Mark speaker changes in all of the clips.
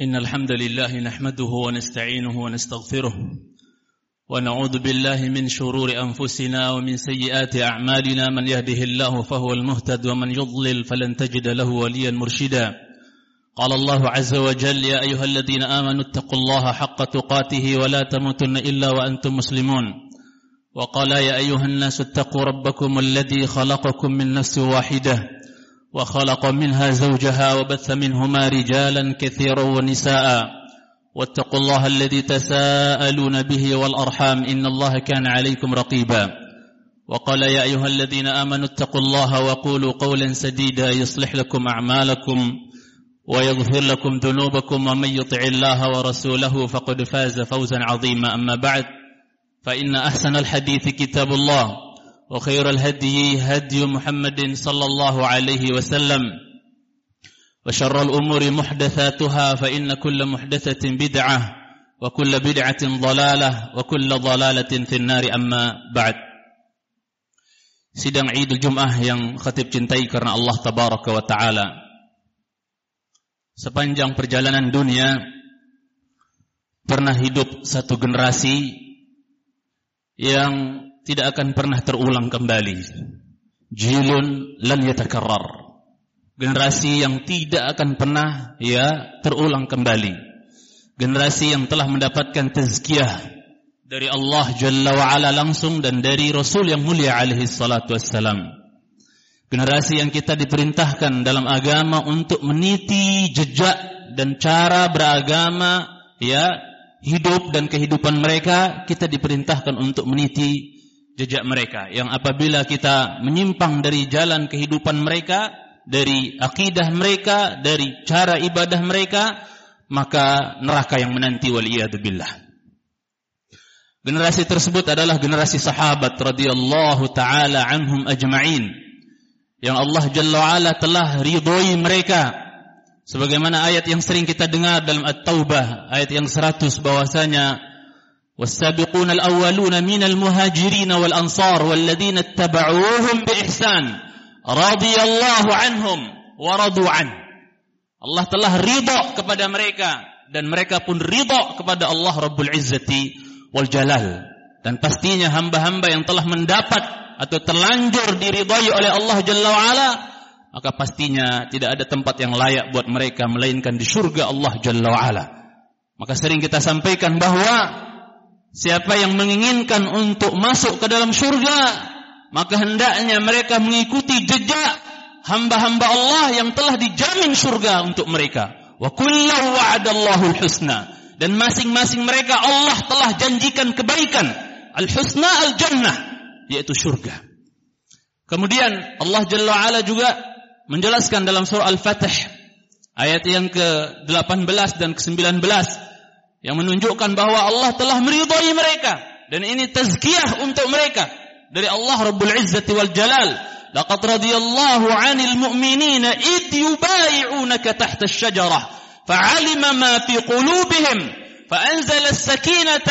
Speaker 1: إن الحمد لله نحمده ونستعينه ونستغفره ونعوذ بالله من شرور أنفسنا ومن سيئات أعمالنا. من يهده الله فهو المهتد ومن يضلل فلن تجد له وليا مرشدا. قال الله عز وجل يا أيها الذين آمنوا اتقوا الله حق تقاته ولا تموتن إلا وأنتم مسلمون وقال يا أيها الناس اتقوا ربكم الذي خلقكم من نفس واحدة وخلق منها زوجها وبث منهما رجالا كثيرا ونساء. واتقوا الله الذي تساءلون به والأرحام. إن الله كان عليكم رقيبا. وقال يا أيها الذين آمنوا اتقوا الله وقولوا قولا سديدا. يصلح لكم أعمالكم ويغفر لكم ذنوبكم. ومن يطع الله ورسوله فقد فاز فوزا عظيما. أما بعد فإن أحسن الحديث كتاب الله. وخير الهدي هدي محمد صلى الله عليه وسلم وشر الأمور محدثاتها فإن كل محدثة بدعة وكل بدعة ضلالة وكل ضلالة في النار أما بعد Sidang Idul Jum'ah yang khatib cintai karena Allah Tabaraka wa Ta'ala Sepanjang perjalanan dunia Pernah hidup satu generasi Yang tidak akan pernah terulang kembali Jilun lan yatakarrar generasi yang tidak akan pernah ya terulang kembali. Generasi yang telah mendapatkan tazkiyah dari Allah Jalla wa ala langsung dan dari Rasul yang mulia alaihi salatu wassalam. Generasi yang kita diperintahkan dalam agama untuk meniti jejak dan cara beragama ya hidup dan kehidupan mereka kita diperintahkan untuk meniti jejak mereka yang apabila kita menyimpang dari jalan kehidupan mereka dari akidah mereka, dari cara ibadah mereka, maka neraka yang menanti waliyadzubillah. Generasi tersebut adalah generasi sahabat radhiyallahu taala anhum ajma'in yang Allah Jalla wa'ala telah ridhoi mereka sebagaimana ayat yang sering kita dengar dalam At-Taubah ayat yang 100 bahwasanya muhajirin wal ansar wal ladzina ittaba'uuhum bi ihsan radhiyallahu anhum wa radu an. Allah telah ridha kepada mereka dan mereka pun ridha kepada Allah Rabbul Izzati wal Jalal. Dan pastinya hamba-hamba yang telah mendapat atau terlanjur diridhai oleh Allah Jalla wa ala, maka pastinya tidak ada tempat yang layak buat mereka melainkan di surga Allah Jalla wa ala. Maka sering kita sampaikan bahwa siapa yang menginginkan untuk masuk ke dalam surga maka hendaknya mereka mengikuti jejak hamba-hamba Allah yang telah dijamin surga untuk mereka. Wa kullu wa'adallahu husna dan masing-masing mereka Allah telah janjikan kebaikan. Al-husna al-jannah yaitu surga. Kemudian Allah Jalla juga menjelaskan dalam surah Al-Fatih ayat yang ke-18 dan ke-19 yang menunjukkan bahwa Allah telah meridhai mereka dan ini tazkiyah untuk mereka dari Allah Rabbul Izzati wal Jalal. Laqad radiyallahu 'anil mu'minina id yubayi'unaka tahta asy-syajarah fa'alima ma fi qulubihim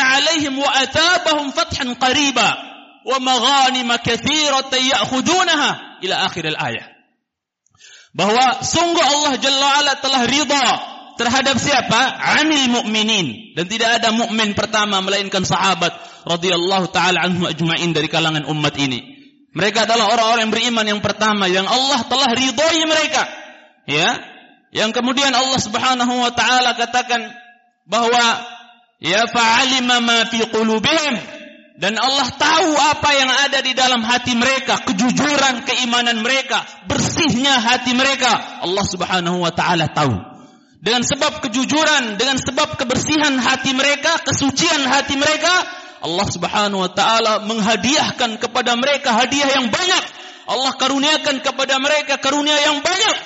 Speaker 1: 'alaihim wa atabahum fathan qariba wa maghanima katsiratan ya'khudunaha ila akhir al-ayah. Bahwa sungguh Allah Jalla wa'ala telah ridha terhadap siapa? Anil mu'minin. Dan tidak ada mukmin pertama melainkan sahabat radhiyallahu taala anhu ajmain dari kalangan umat ini. Mereka adalah orang-orang yang beriman yang pertama yang Allah telah ridhoi mereka. Ya. Yang kemudian Allah Subhanahu wa taala katakan bahwa ya fa'alima ma fi qulubihim dan Allah tahu apa yang ada di dalam hati mereka, kejujuran keimanan mereka, bersihnya hati mereka. Allah Subhanahu wa taala tahu dengan sebab kejujuran, dengan sebab kebersihan hati mereka, kesucian hati mereka, Allah Subhanahu wa taala menghadiahkan kepada mereka hadiah yang banyak. Allah karuniakan kepada mereka karunia yang banyak.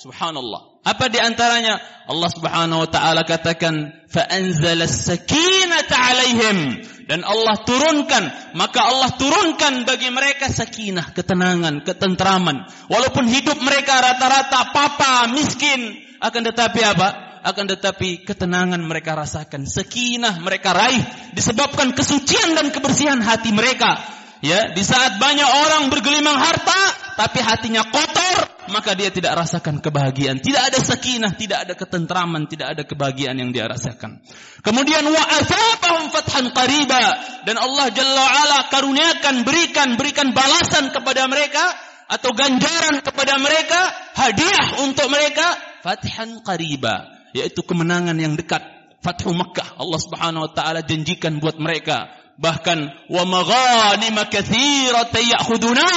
Speaker 1: Subhanallah. Apa di antaranya? Allah Subhanahu wa taala katakan fa anzalas sakinata alaihim dan Allah turunkan maka Allah turunkan bagi mereka sakinah, ketenangan, ketentraman. Walaupun hidup mereka rata-rata papa, miskin, akan tetapi apa? Akan tetapi ketenangan mereka rasakan, sekinah mereka raih disebabkan kesucian dan kebersihan hati mereka. Ya, di saat banyak orang bergelimang harta tapi hatinya kotor, maka dia tidak rasakan kebahagiaan. Tidak ada sakinah, tidak ada ketentraman, tidak ada kebahagiaan yang dia rasakan. Kemudian wa asabahum fathan qariba dan Allah Jalla ala karuniakan berikan berikan balasan kepada mereka atau ganjaran kepada mereka, hadiah untuk mereka fathan qariba, yaitu kemenangan yang dekat. Fathu Makkah Allah Subhanahu wa taala janjikan buat mereka bahkan wa maghanim ya'khuduna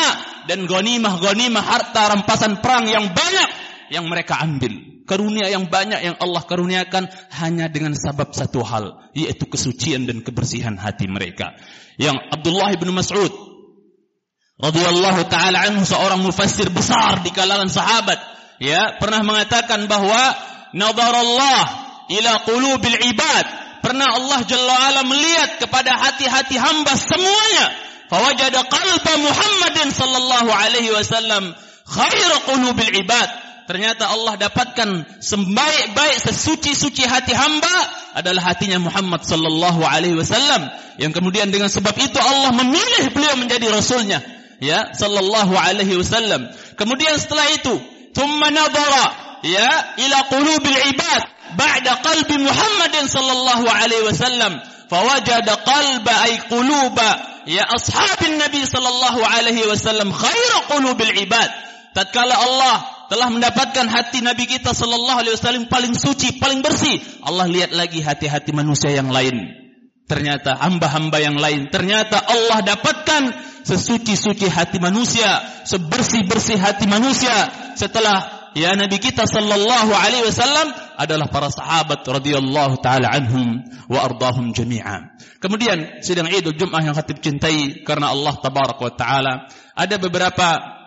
Speaker 1: dan ghanimah-ghanimah harta rampasan perang yang banyak yang mereka ambil. Karunia yang banyak yang Allah karuniakan hanya dengan sebab satu hal, yaitu kesucian dan kebersihan hati mereka. Yang Abdullah bin Mas'ud radhiyallahu taala anhu seorang mufassir besar di kalangan sahabat, ya, pernah mengatakan bahwa nadarallah ila qulubil ibad Pernah Allah Jalla ala melihat kepada hati-hati hamba semuanya. Fawajada qalba Muhammadin sallallahu alaihi wasallam khair qulubil ibad. Ternyata Allah dapatkan sebaik-baik sesuci-suci hati hamba adalah hatinya Muhammad sallallahu alaihi wasallam yang kemudian dengan sebab itu Allah memilih beliau menjadi rasulnya ya sallallahu alaihi wasallam. Kemudian setelah itu, thumma nadhara ya ila qulubil ibad ba'da qalbi Muhammadin sallallahu alaihi wasallam fawajada qalba ay quluba ya ashabin nabi sallallahu alaihi wasallam khairu qulubil ibad. Tatkala Allah telah mendapatkan hati Nabi kita Sallallahu Alaihi Wasallam paling suci, paling bersih. Allah lihat lagi hati-hati manusia yang lain. Ternyata hamba-hamba yang lain. Ternyata Allah dapatkan sesuci-suci hati manusia, sebersih-bersih hati manusia setelah ya Nabi kita sallallahu alaihi wasallam adalah para sahabat radhiyallahu taala anhum wa ardahum jami'a. Kemudian sidang Idul Jumat yang khatib cintai karena Allah tabarak wa taala ada beberapa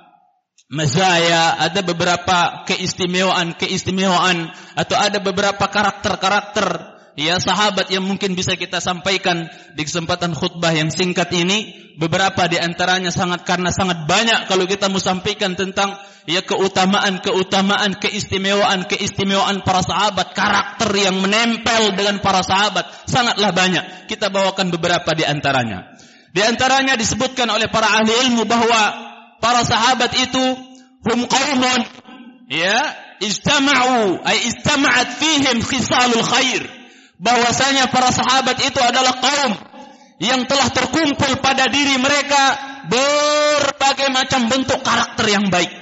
Speaker 1: mazaya, ada beberapa keistimewaan-keistimewaan atau ada beberapa karakter-karakter ya sahabat yang mungkin bisa kita sampaikan di kesempatan khutbah yang singkat ini beberapa di antaranya sangat karena sangat banyak kalau kita mau sampaikan tentang ya keutamaan-keutamaan, keistimewaan-keistimewaan para sahabat, karakter yang menempel dengan para sahabat sangatlah banyak. Kita bawakan beberapa di antaranya. Di antaranya disebutkan oleh para ahli ilmu bahwa para sahabat itu hum qaumun ya istama'u ay istama'at fihim khisalul khair. Bahwasanya para sahabat itu adalah kaum yang telah terkumpul pada diri mereka berbagai macam bentuk karakter yang baik.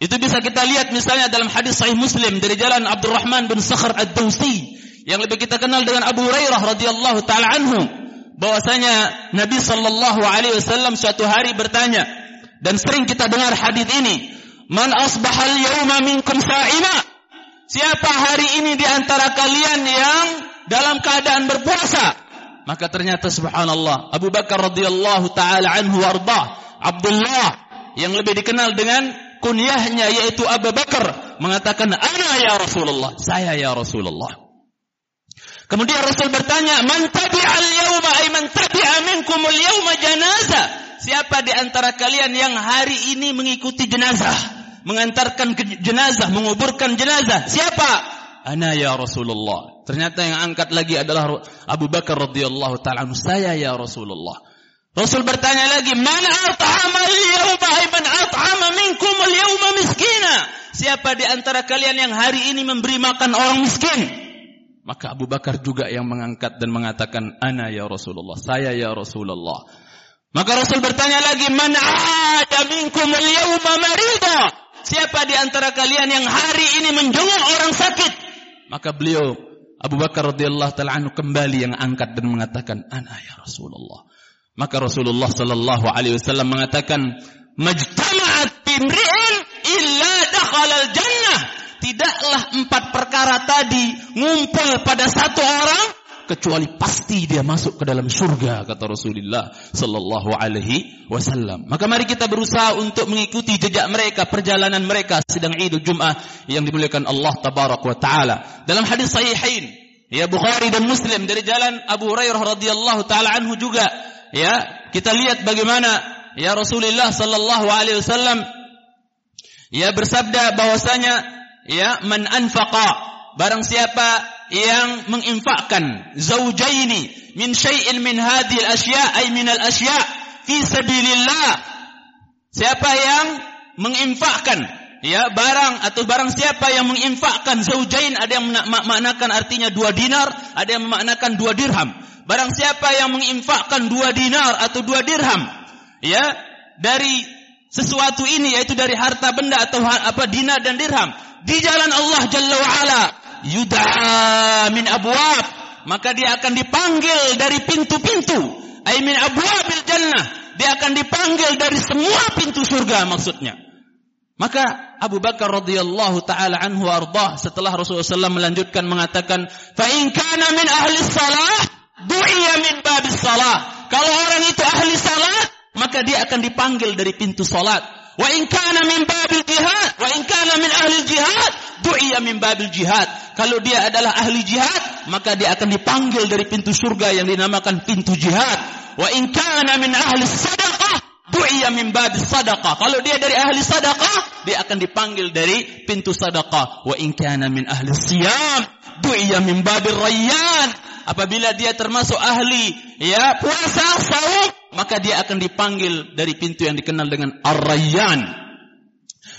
Speaker 1: Itu bisa kita lihat misalnya dalam hadis sahih Muslim dari jalan Abdurrahman bin Sakhr Ad-Dausi yang lebih kita kenal dengan Abu Hurairah radhiyallahu taala anhu bahwasanya Nabi sallallahu alaihi wasallam suatu hari bertanya dan sering kita dengar hadis ini, "Man asbahal yauma minkum sa'ima?" Siapa hari ini di antara kalian yang dalam keadaan berpuasa? Maka ternyata subhanallah Abu Bakar radhiyallahu taala anhu warda Abdullah yang lebih dikenal dengan kunyahnya yaitu Abu Bakar mengatakan ana ya Rasulullah? Saya ya Rasulullah. Kemudian Rasul bertanya man tabi'al yawma ay man tabi'a minkum al yawma janazah? Siapa di antara kalian yang hari ini mengikuti jenazah mengantarkan jenazah menguburkan jenazah siapa ana ya Rasulullah ternyata yang angkat lagi adalah Abu Bakar radhiyallahu taala saya ya Rasulullah Rasul bertanya lagi, "Man at'ama al-yawma ay man at'ama minkum al-yawma miskina?" Siapa di antara kalian yang hari ini memberi makan orang miskin? Maka Abu Bakar juga yang mengangkat dan mengatakan, "Ana ya Rasulullah, saya ya Rasulullah." Maka Rasul bertanya lagi, "Man 'ada minkum al-yawma marida?" Siapa di antara kalian yang hari ini menjenguk orang sakit? Maka beliau Abu Bakar radhiyallahu taala anhu kembali yang angkat dan mengatakan, "Ana ya Rasulullah." Maka Rasulullah sallallahu alaihi wasallam mengatakan, "Majtama'at bimri'in illa dakhala al-jannah." Tidaklah empat perkara tadi ngumpul pada satu orang kecuali pasti dia masuk ke dalam surga kata Rasulullah sallallahu alaihi wasallam. Maka mari kita berusaha untuk mengikuti jejak mereka, perjalanan mereka sedang Idul Jumat yang dimuliakan Allah wa taala. Dalam hadis sahihain ya Bukhari dan Muslim dari jalan Abu Hurairah radhiyallahu taala anhu juga ya kita lihat bagaimana ya Rasulullah sallallahu alaihi wasallam ya bersabda bahwasanya ya man anfaqa barang siapa yang menginfakkan zaujaini min syai'in min hadhil asya ay min al asya fi sabilillah. Siapa yang menginfakkan? Ya barang atau barang siapa yang menginfakkan zaujain? Ada yang memaknakan artinya dua dinar, ada yang memaknakan dua dirham. Barang siapa yang menginfakkan dua dinar atau dua dirham, ya dari sesuatu ini yaitu dari harta benda atau apa dinar dan dirham di jalan Allah Jalla wa ala yud'a min abwab maka dia akan dipanggil dari pintu-pintu ay min abwabil jannah dia akan dipanggil dari semua pintu surga maksudnya maka Abu Bakar radhiyallahu taala anhu ardah setelah Rasulullah SAW melanjutkan mengatakan, "Fa in kana min ahli salah, du'iya min babis salah." Kalau orang itu ahli salat, maka dia akan dipanggil dari pintu salat. Wa in kana min babil jihad, wa in kana min ahli jihad, du'iya min babil jihad. Kalau dia adalah ahli jihad, maka dia akan dipanggil dari pintu surga yang dinamakan pintu jihad. Wa in kana min ahli sadaqah, du'iya min babis sadaqah. Kalau dia dari ahli sadaqah, dia akan dipanggil dari pintu sadaqah. Wa in kana min ahli siyam, du'iya min babil rayyan. Apabila dia termasuk ahli ya puasa saum, maka dia akan dipanggil dari pintu yang dikenal dengan Ar-Rayyan.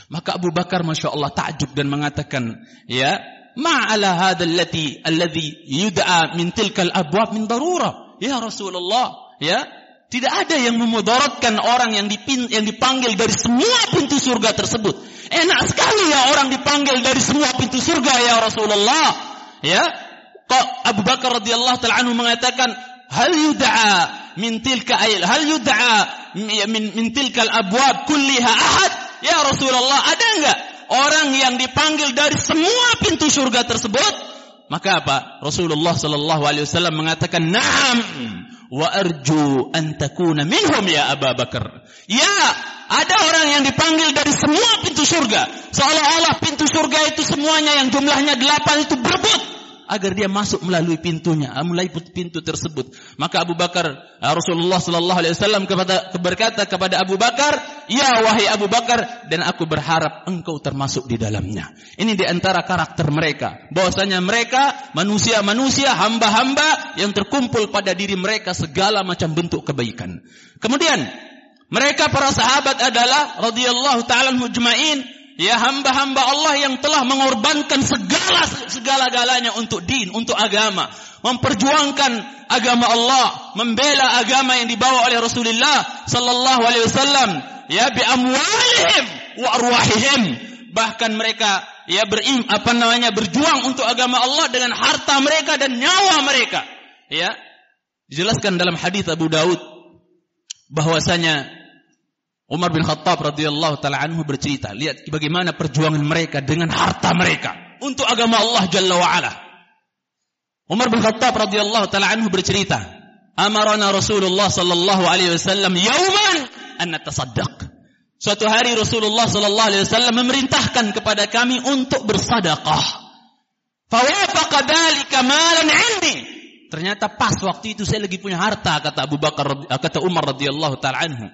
Speaker 1: Maka Abu Bakar Masya Allah takjub dan mengatakan, ya, ma'ala hadha allati alladhi yud'a min tilkal abwab min darura. Ya Rasulullah, ya, tidak ada yang memudaratkan orang yang, dipin, yang dipanggil dari semua pintu surga tersebut. Enak sekali ya orang dipanggil dari semua pintu surga ya Rasulullah. Ya. Kok Abu Bakar radhiyallahu taala anhu mengatakan, "Hal yud'a min tilka ayl, hal yud'a min min tilkal abwab kulliha ahad?" Ya Rasulullah, ada enggak orang yang dipanggil dari semua pintu surga tersebut? Maka apa? Rasulullah sallallahu alaihi wasallam mengatakan, "Na'am." wa arju an takuna minhum ya Abu Bakar. Ya, ada orang yang dipanggil dari semua pintu surga. Seolah-olah pintu surga itu semuanya yang jumlahnya delapan itu berebut agar dia masuk melalui pintunya, melalui pintu tersebut. Maka Abu Bakar Rasulullah sallallahu alaihi wasallam kepada berkata kepada Abu Bakar, "Ya wahai Abu Bakar, dan aku berharap engkau termasuk di dalamnya." Ini di antara karakter mereka, bahwasanya mereka manusia-manusia hamba-hamba yang terkumpul pada diri mereka segala macam bentuk kebaikan. Kemudian mereka para sahabat adalah radhiyallahu taala mujmain ya hamba-hamba Allah yang telah mengorbankan segala segala-galanya untuk din, untuk agama, memperjuangkan agama Allah, membela agama yang dibawa oleh Rasulullah sallallahu alaihi wasallam, ya bi amwalihim wa arwahihim. Bahkan mereka ya berim apa namanya berjuang untuk agama Allah dengan harta mereka dan nyawa mereka. Ya. Dijelaskan dalam hadis Abu Daud bahwasanya Umar bin Khattab radhiyallahu taala anhu bercerita, lihat bagaimana perjuangan mereka dengan harta mereka untuk agama Allah Jalla wa ala. Umar bin Khattab radhiyallahu taala anhu bercerita, "Amarana Rasulullah sallallahu alaihi wasallam yauman an natasaddaq." Suatu hari Rasulullah sallallahu alaihi wasallam memerintahkan kepada kami untuk bersedekah. Fawafaqa dzalika malan 'indi. Ternyata pas waktu itu saya lagi punya harta kata Abu Bakar kata Umar radhiyallahu taala anhu.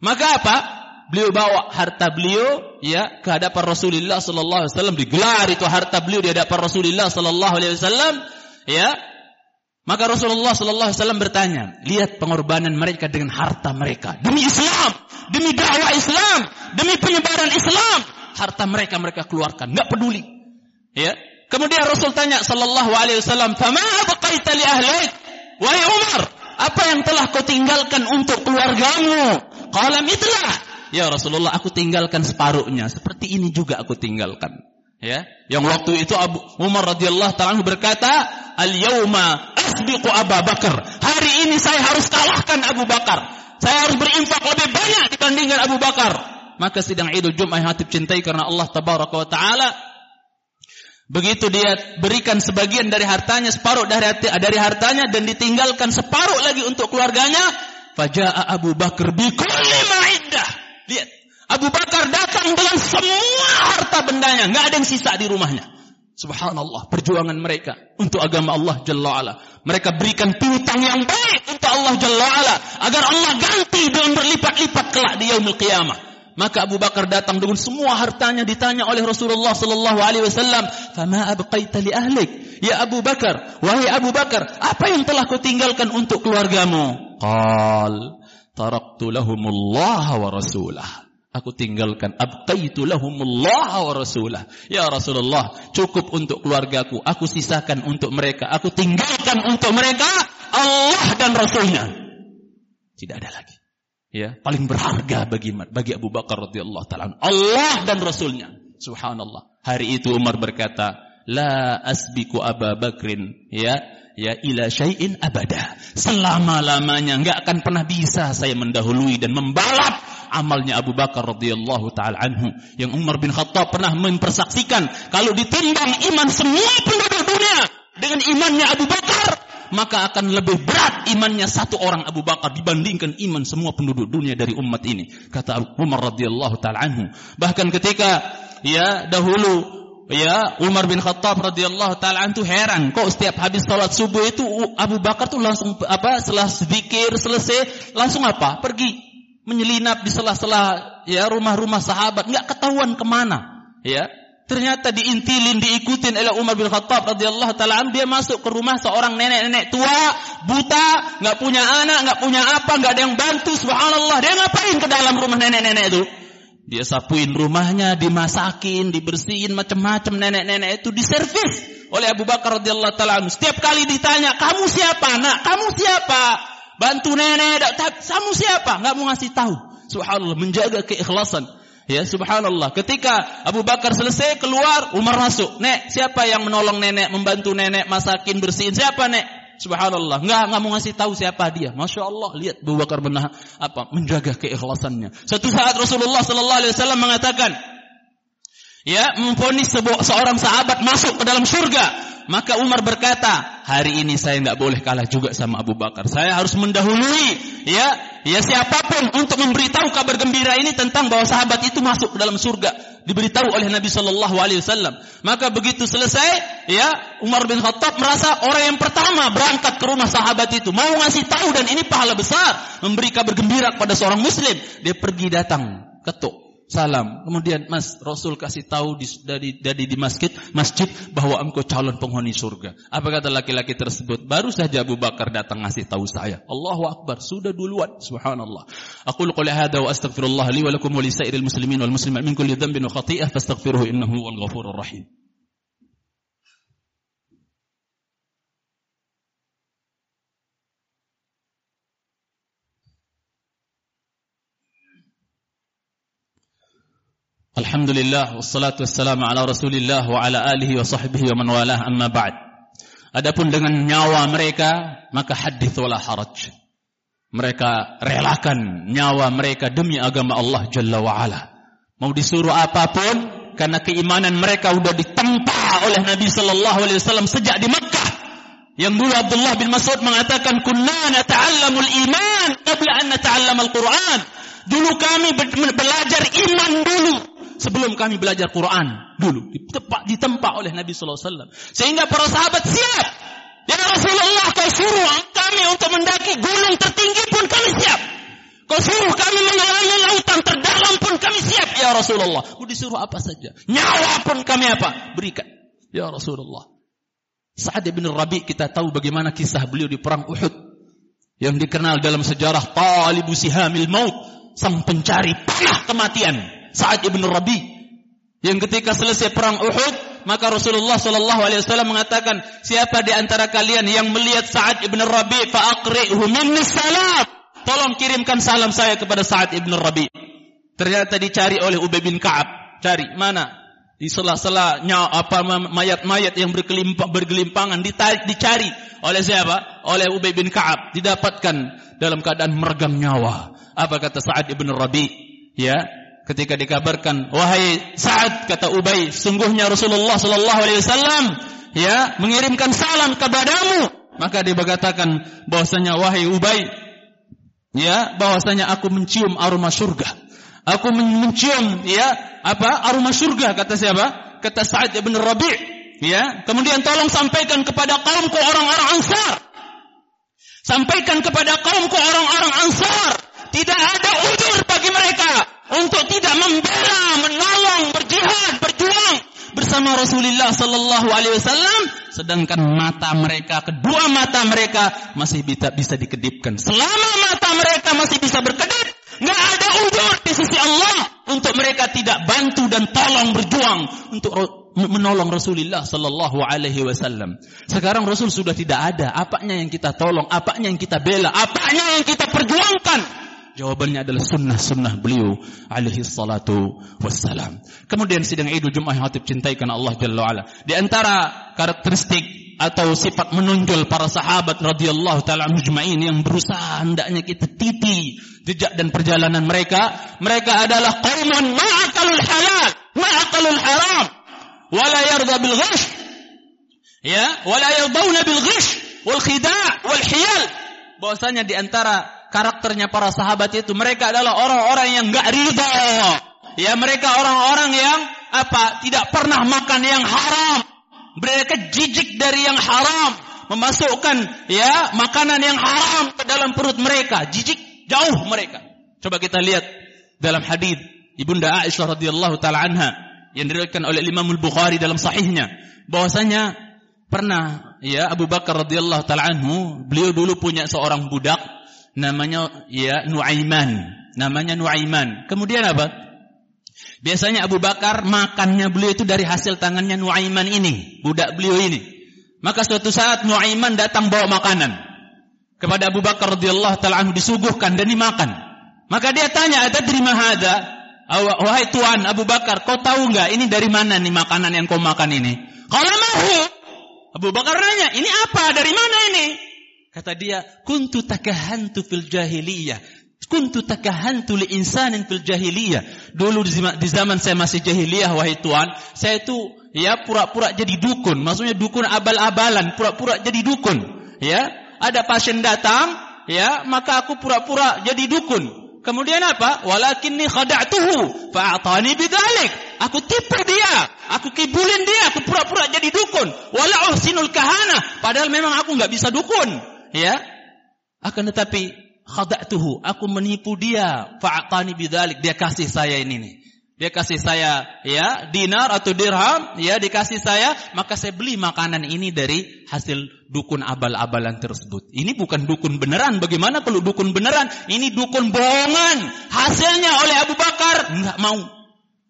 Speaker 1: Maka apa? Beliau bawa harta beliau ya ke hadapan Rasulullah sallallahu alaihi wasallam digelar itu harta beliau di hadapan Rasulullah sallallahu alaihi wasallam ya. Maka Rasulullah sallallahu alaihi wasallam bertanya, lihat pengorbanan mereka dengan harta mereka demi Islam, demi dakwah Islam, demi penyebaran Islam, harta mereka mereka keluarkan, enggak peduli. Ya. Kemudian Rasul tanya sallallahu alaihi wasallam, "Fama abqaita li ahlik?" Wahai Umar, apa yang telah kau tinggalkan untuk keluargamu? Qala mitlah. Ya Rasulullah, aku tinggalkan separuhnya. Seperti ini juga aku tinggalkan. Ya, yang waktu itu Abu Umar radhiyallahu taala berkata, "Al-yauma asbiqu Abu Bakar." Hari ini saya harus kalahkan Abu Bakar. Saya harus berinfak lebih banyak dibandingkan Abu Bakar. Maka sidang Idul Jumat yang hatib cintai karena Allah tabaraka wa taala Begitu dia berikan sebagian dari hartanya, separuh dari, dari hartanya dan ditinggalkan separuh lagi untuk keluarganya, Faja'a Abu Bakar bikulli ma'iddah. Lihat. Abu Bakar datang dengan semua harta bendanya. Nggak ada yang sisa di rumahnya. Subhanallah. Perjuangan mereka untuk agama Allah Jalla ala. Mereka berikan piutang yang baik untuk Allah Jalla ala. Agar Allah ganti dengan berlipat-lipat kelak di yaumil qiyamah. Maka Abu Bakar datang dengan semua hartanya ditanya oleh Rasulullah sallallahu alaihi wasallam, "Fama abqaita li ahlik?" Ya Abu Bakar, wahai Abu Bakar, apa yang telah kau tinggalkan untuk keluargamu? Qal, taraktu lahumullah wa rasulah. Aku tinggalkan abqaitu lahumullah wa rasulah. Ya Rasulullah, cukup untuk keluargaku. Aku sisakan untuk mereka. Aku tinggalkan untuk mereka Allah dan Rasulnya. Tidak ada lagi. Ya, paling berharga bagi bagi Abu Bakar radhiyallahu taala Allah dan Rasulnya. Subhanallah. Hari itu Umar berkata, "La asbiku Abu Bakrin." Ya, ya ila syai'in abada. Selama-lamanya enggak akan pernah bisa saya mendahului dan membalap amalnya Abu Bakar radhiyallahu taala anhu yang Umar bin Khattab pernah mempersaksikan kalau ditimbang iman semua penduduk dunia dengan imannya Abu Bakar maka akan lebih berat imannya satu orang Abu Bakar dibandingkan iman semua penduduk dunia dari umat ini kata Umar radhiyallahu taala anhu bahkan ketika ya dahulu ya Umar bin Khattab radhiyallahu taala anhu heran kok setiap habis salat subuh itu Abu Bakar tuh langsung apa setelah sedikit selesai langsung apa pergi menyelinap di sela-sela ya rumah-rumah sahabat, nggak ketahuan ke mana, ya. Ternyata diintilin, diikutin oleh Umar bin Khattab radhiyallahu taala dia masuk ke rumah seorang nenek-nenek tua, buta, nggak punya anak, nggak punya apa, nggak ada yang bantu, subhanallah. Dia ngapain ke dalam rumah nenek-nenek itu? Dia sapuin rumahnya, dimasakin, dibersihin macam-macam nenek-nenek itu diservis oleh Abu Bakar radhiyallahu taala Setiap kali ditanya, "Kamu siapa, Nak? Kamu siapa?" Bantu nenek, kamu siapa? Nggak mau ngasih tahu. Subhanallah, menjaga keikhlasan. Ya, subhanallah. Ketika Abu Bakar selesai keluar, Umar masuk. Nek, siapa yang menolong nenek, membantu nenek, masakin, bersihin? Siapa, Nek? Subhanallah. Nggak, nggak mau ngasih tahu siapa dia. Masya Allah. Lihat Abu Bakar benar apa menjaga keikhlasannya. Satu saat Rasulullah Sallallahu Alaihi Wasallam mengatakan, ya, memfonis seorang sahabat masuk ke dalam surga. Maka Umar berkata, hari ini saya nggak boleh kalah juga sama Abu Bakar. Saya harus mendahului, ya, ya siapa pun untuk memberitahu kabar gembira ini tentang bahwa sahabat itu masuk ke dalam surga. Diberitahu oleh Nabi Shallallahu Alaihi Wasallam. Maka begitu selesai, ya, Umar bin Khattab merasa orang yang pertama berangkat ke rumah sahabat itu mau ngasih tahu dan ini pahala besar memberi kabar gembira kepada seorang Muslim. Dia pergi datang ketuk salam. Kemudian Mas Rasul kasih tahu di, dari, dari di masjid, masjid bahwa engkau calon penghuni surga. Apa kata laki-laki tersebut? Baru saja Abu Bakar datang ngasih tahu saya. Allahu Akbar, sudah duluan. Subhanallah. Aku qouli hadza wa astaghfirullah li wa lakum wa li muslimin wal muslimat min kulli dhanbin wa khati'ah fastaghfiruhu innahu huwal ghafurur rahim. Alhamdulillah wassalatu wassalamu ala Rasulillah wa ala alihi wa sahbihi wa man walah amma ba'd. Adapun dengan nyawa mereka maka hadits wala haraj. Mereka relakan nyawa mereka demi agama Allah Jalla wa ala. Mau disuruh apa pun karena keimanan mereka sudah ditempa oleh Nabi sallallahu alaihi wasallam sejak di Mekah. Yang dulu Abdullah bin Mas'ud mengatakan kunna nata'allamul iman qabla an nata'allamal Qur'an. Dulu kami belajar iman dulu sebelum kami belajar Quran dulu. Ditempa, ditempa oleh Nabi sallallahu alaihi wasallam. Sehingga para sahabat siap. Ya Rasulullah kau suruh kami untuk mendaki gunung tertinggi pun kami siap. Kau suruh kami menyelangi lautan terdalam pun kami siap ya Rasulullah. Kau disuruh apa saja. Nyawa pun kami apa? Berikan. Ya Rasulullah. Sa'ad bin Rabi kita tahu bagaimana kisah beliau di perang Uhud. Yang dikenal dalam sejarah Talibu Sihamil Maut. Sang pencari panah kematian Sa'ad ibn Rabi yang ketika selesai perang Uhud maka Rasulullah Shallallahu Alaihi Wasallam mengatakan siapa di antara kalian yang melihat Sa'ad ibn Rabi faakrihu minni salam tolong kirimkan salam saya kepada Sa'ad ibn Rabi ternyata dicari oleh Ubay bin Ka'ab cari mana di sela-sela apa mayat-mayat yang bergelimpangan dicari oleh siapa? Oleh Ubay bin Ka'ab didapatkan dalam keadaan meregang nyawa. Apa kata Sa'ad ibn Rabi? Ya, ketika dikabarkan wahai Sa'ad kata Ubay sungguhnya Rasulullah sallallahu alaihi wasallam ya mengirimkan salam kepadamu. Maka dia berkatakan bahwasanya wahai Ubay ya bahwasanya aku mencium aroma surga aku mencium ya apa aroma surga kata siapa? Kata Sa'ad bin Rabi' ya. Kemudian tolong sampaikan kepada kaumku orang-orang Ansar. Sampaikan kepada kaumku orang-orang Ansar tidak ada udur bagi mereka untuk tidak membela, menolong, berjihad, berjuang bersama Rasulullah sallallahu alaihi wasallam sedangkan mata mereka kedua mata mereka masih bisa bisa dikedipkan selama mata mereka masih bisa berkedip nggak ada udur di sisi Allah untuk mereka tidak bantu dan tolong berjuang untuk menolong Rasulullah sallallahu alaihi wasallam. Sekarang Rasul sudah tidak ada, apanya yang kita tolong, apanya yang kita bela, apanya yang kita perjuangkan? Jawabannya adalah sunnah-sunnah beliau alaihi salatu wassalam. Kemudian sidang Idul Jumat yang hatib cintai karena Allah Jalla wa'ala. Di antara karakteristik atau sifat menonjol para sahabat radhiyallahu taala mujmain yang berusaha hendaknya kita titi jejak dan perjalanan mereka mereka adalah qauman ma'akalul halal ma'akalul haram wala yarda bil ya wala yardawna bil ghish wal khida' wal hiyal bahwasanya di antara karakternya para sahabat itu mereka adalah orang-orang yang enggak ridha. Ya, mereka orang-orang yang apa? Tidak pernah makan yang haram. Mereka jijik dari yang haram, memasukkan ya makanan yang haram ke dalam perut mereka. Jijik jauh mereka. Coba kita lihat dalam hadis Ibunda Aisyah radhiyallahu taala anha yang diriwayatkan oleh Imam Al-Bukhari dalam sahihnya bahwasanya pernah ya Abu Bakar radhiyallahu taala anhu beliau dulu punya seorang budak namanya ya Nuaiman, namanya Nuaiman. Kemudian apa? Biasanya Abu Bakar makannya beliau itu dari hasil tangannya Nuaiman ini, budak beliau ini. Maka suatu saat Nuaiman datang bawa makanan kepada Abu Bakar radhiyallahu taala disuguhkan dan dimakan. Maka dia tanya, "Ada dari mana Wahai tuan Abu Bakar, kau tahu enggak ini dari mana nih makanan yang kau makan ini? Kalau mahu, Abu Bakar nanya, ini apa? Dari mana ini? Kata dia, kuntu takahantu fil jahiliyah. Kuntu takahantu li insanin fil jahiliyah. Dulu di zaman saya masih jahiliyah, wahai Tuhan, saya itu ya pura-pura jadi dukun. Maksudnya dukun abal-abalan, pura-pura jadi dukun. Ya, ada pasien datang, ya, maka aku pura-pura jadi dukun. Kemudian apa? Walakinni khada'tuhu fa'atani bidzalik. Aku tipu dia, aku kibulin dia, aku pura-pura jadi dukun. Wala uhsinul kahana, padahal memang aku nggak bisa dukun ya? Akan tetapi khada'tuhu aku menipu dia. Fa'atani bidzalik dia kasih saya ini nih. Dia kasih saya ya dinar atau dirham ya dikasih saya maka saya beli makanan ini dari hasil dukun abal-abalan tersebut. Ini bukan dukun beneran. Bagaimana kalau dukun beneran? Ini dukun bohongan. Hasilnya oleh Abu Bakar enggak mau.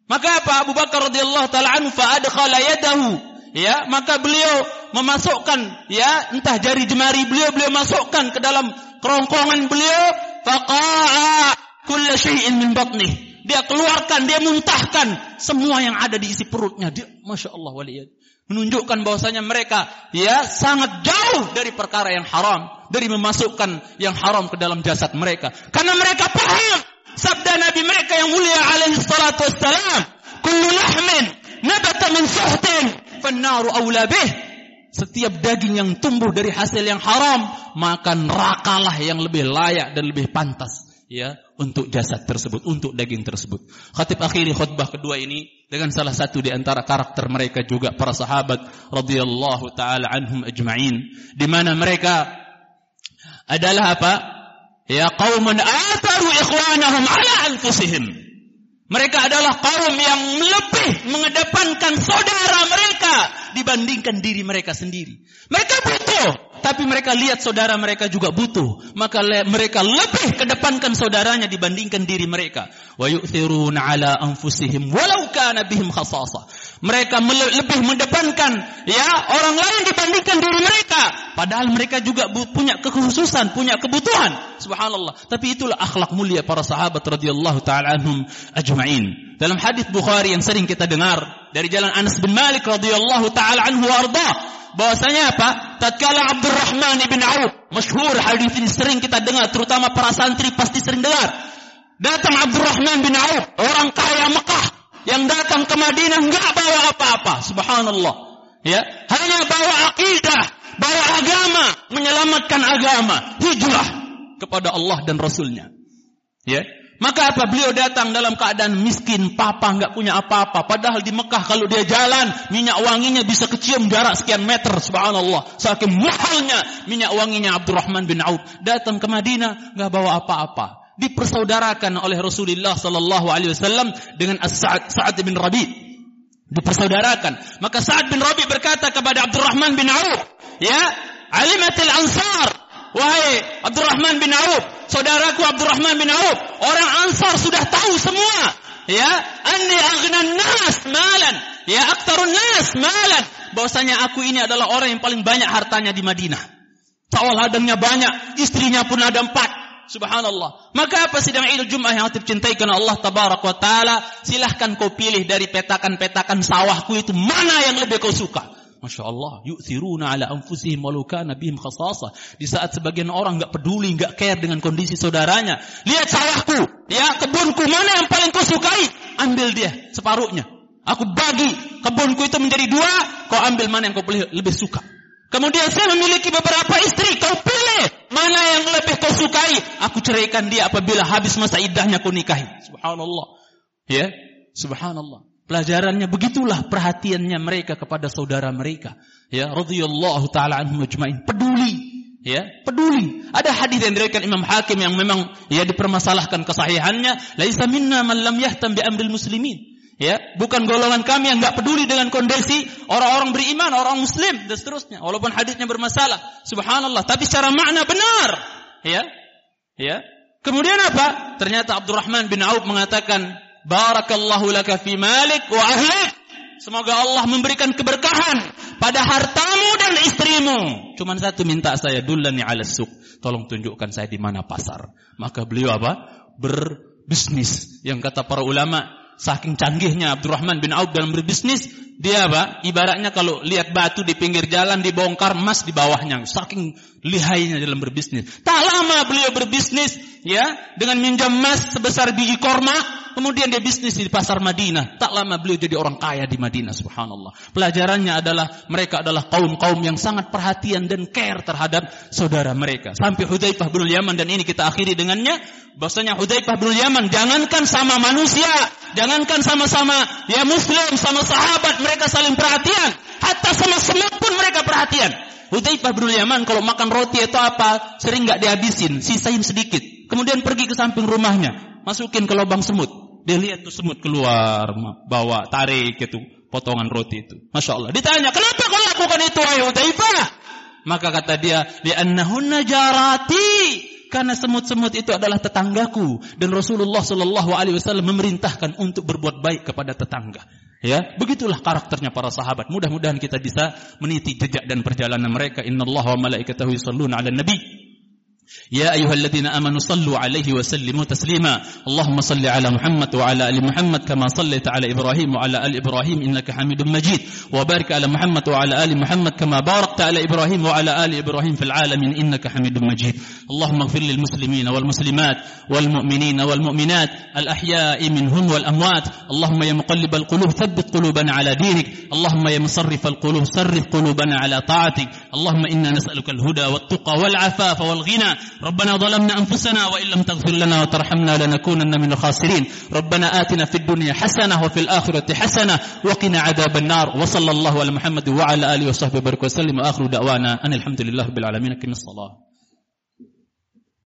Speaker 1: Maka apa? Abu Bakar radhiyallahu taala anhu fa yadahu ya maka beliau memasukkan ya entah jari jemari beliau beliau masukkan ke dalam kerongkongan beliau. Faqa'a kulla syai'in min batnih dia keluarkan dia muntahkan semua yang ada di isi perutnya. Dia masya Allah waliyad menunjukkan bahwasanya mereka ya sangat jauh dari perkara yang haram. Dari memasukkan yang haram ke dalam jasad mereka. Karena mereka paham sabda nabi mereka yang mulia alaihi salatu wassalam. Kullu lahmin nabata min suhtin fannaru awla bih. Setiap daging yang tumbuh dari hasil yang haram, maka nerakalah yang lebih layak dan lebih pantas ya untuk jasad tersebut, untuk daging tersebut. Khatib akhiri khutbah kedua ini dengan salah satu di antara karakter mereka juga para sahabat radhiyallahu taala anhum ajma'in di mana mereka adalah apa? Ya qauman atharu ikhwanahum ala anfusihim. Mereka adalah kaum yang lebih mengedepankan saudara mereka dibandingkan diri mereka sendiri. Mereka butuh, tapi mereka lihat saudara mereka juga butuh. Maka mereka lebih kedepankan saudaranya dibandingkan diri mereka. Wa ala anfusihim walau kana bihim khasasa. Mereka lebih mendepankan ya orang lain dibandingkan diri mereka. Padahal mereka juga punya kekhususan, punya kebutuhan. Subhanallah. Tapi itulah akhlak mulia para sahabat radhiyallahu taala anhum ajma'in. Dalam hadis Bukhari yang sering kita dengar dari jalan Anas bin Malik radhiyallahu taala anhu warda bahwasanya apa? Tatkala Abdurrahman bin Auf, masyhur hadis ini sering kita dengar terutama para santri pasti sering dengar. Datang Abdurrahman bin Auf, orang kaya Mekah yang datang ke Madinah nggak bawa apa-apa. Subhanallah. Ya, hanya bawa akidah, bawa agama, menyelamatkan agama, hijrah kepada Allah dan Rasulnya. Ya, maka apa beliau datang dalam keadaan miskin, papa nggak punya apa-apa. Padahal di Mekah kalau dia jalan, minyak wanginya bisa kecium jarak sekian meter. Subhanallah. Saking mahalnya minyak wanginya Abdurrahman bin Auf. Datang ke Madinah nggak bawa apa-apa dipersaudarakan oleh Rasulullah sallallahu alaihi wasallam dengan As-Sa'ad Sa'ad bin Rabi. Dipersaudarakan. Maka Sa'ad bin Rabi berkata kepada Abdurrahman bin Auf, "Ya, alimatil ansar, wahai Abdurrahman bin Auf, saudaraku Abdurrahman bin Auf, orang Ansar sudah tahu semua. Ya anni aghnan nas malan. Ya aktarun nas malan. Bahwasanya aku ini adalah orang yang paling banyak hartanya di Madinah. Tauladangnya banyak istrinya pun ada empat Subhanallah. Maka apa sidang Idul Jumat yang hati cintai karena Allah tabarak wa taala, silahkan kau pilih dari petakan-petakan sawahku itu mana yang lebih kau suka. Masya Allah, yu'thiruna ala anfusihim walau kana bihim khasasa. Di saat sebagian orang nggak peduli, nggak care dengan kondisi saudaranya. Lihat sawahku, ya kebunku mana yang paling kau sukai? Ambil dia separuhnya. Aku bagi kebunku itu menjadi dua, kau ambil mana yang kau lebih suka. Kemudian saya memiliki beberapa istri, kau pilih mana yang lebih kau sukai. Aku ceraikan dia apabila habis masa iddahnya kau nikahi. Subhanallah. Ya, subhanallah. Pelajarannya begitulah perhatiannya mereka kepada saudara mereka. Ya, radhiyallahu taala anhum ajmain. Peduli. Ya, peduli. Ada hadis yang diriwayatkan Imam Hakim yang memang ya dipermasalahkan kesahihannya, laisa minna man lam yahtam bi amril muslimin. Ya, bukan golongan kami yang enggak peduli dengan kondisi orang-orang beriman, orang muslim dan seterusnya. Walaupun hadisnya bermasalah. Subhanallah, tapi secara makna benar. Ya. Ya. Kemudian apa? Ternyata Abdurrahman bin Auf mengatakan, Barakallahu laka fi malik wa ahlik. Semoga Allah memberikan keberkahan pada hartamu dan istrimu. Cuman satu minta saya, dulani ala suk. Tolong tunjukkan saya di mana pasar. Maka beliau apa? Berbisnis. Yang kata para ulama, saking canggihnya Abdurrahman bin Auf dalam berbisnis, dia apa? Ibaratnya kalau lihat batu di pinggir jalan dibongkar emas di bawahnya. Saking lihainya dalam berbisnis. Tak lama beliau berbisnis ya dengan minjam emas sebesar biji korma Kemudian dia bisnis di pasar Madinah. Tak lama beliau jadi orang kaya di Madinah, subhanallah. Pelajarannya adalah mereka adalah kaum-kaum yang sangat perhatian dan care terhadap saudara mereka. Sampai Hudzaifah bin Yaman dan ini kita akhiri dengannya. Bahwasanya Hudzaifah bin Yaman jangankan sama manusia, jangankan sama-sama ya muslim, sama sahabat mereka saling perhatian. Hatta sama semut pun mereka perhatian. Hudzaifah bin Yaman kalau makan roti atau apa sering nggak dihabisin, sisain sedikit. Kemudian pergi ke samping rumahnya, masukin ke lubang semut. Dia lihat tuh semut keluar, bawa tarik itu potongan roti itu. Masya Allah. Ditanya, kenapa kau lakukan itu wahai Hudzaifah? Maka kata dia, li'annahunna jarati. Karena semut-semut itu adalah tetanggaku dan Rasulullah Shallallahu Alaihi Wasallam memerintahkan untuk berbuat baik kepada tetangga. Ya, begitulah karakternya para sahabat. Mudah-mudahan kita bisa meniti jejak dan perjalanan mereka. Inna Allah wa malaikatahu yusalluna ala nabi. يا أيها الذين آمنوا صلوا عليه وسلموا تسليما. اللهم صل على محمد وعلى آل محمد كما صليت على إبراهيم وعلى آل إبراهيم إنك حميد مجيد. وبارك على محمد وعلى آل محمد كما باركت على إبراهيم وعلى آل إبراهيم في العالمين إنك حميد مجيد. اللهم اغفر للمسلمين والمسلمات والمؤمنين والمؤمنات الأحياء منهم والأموات. اللهم يا مقلب القلوب ثبت قلوبنا على دينك. اللهم يا مصرف القلوب صرف قلوبنا على طاعتك. اللهم إنا نسألك الهدى والتقى والعفاف والغنى. ربنا ظلمنا أنفسنا وإن لم تغفر لنا وترحمنا لنكونن من الخاسرين. ربنا آتنا في الدنيا حسنة وفي الآخرة حسنة وقنا عذاب النار. وصلى الله على محمد وعلى آله وصحبه وبارك وسلم. وآخر دعوانا أن الحمد لله رب العالمين. كن الصلاة.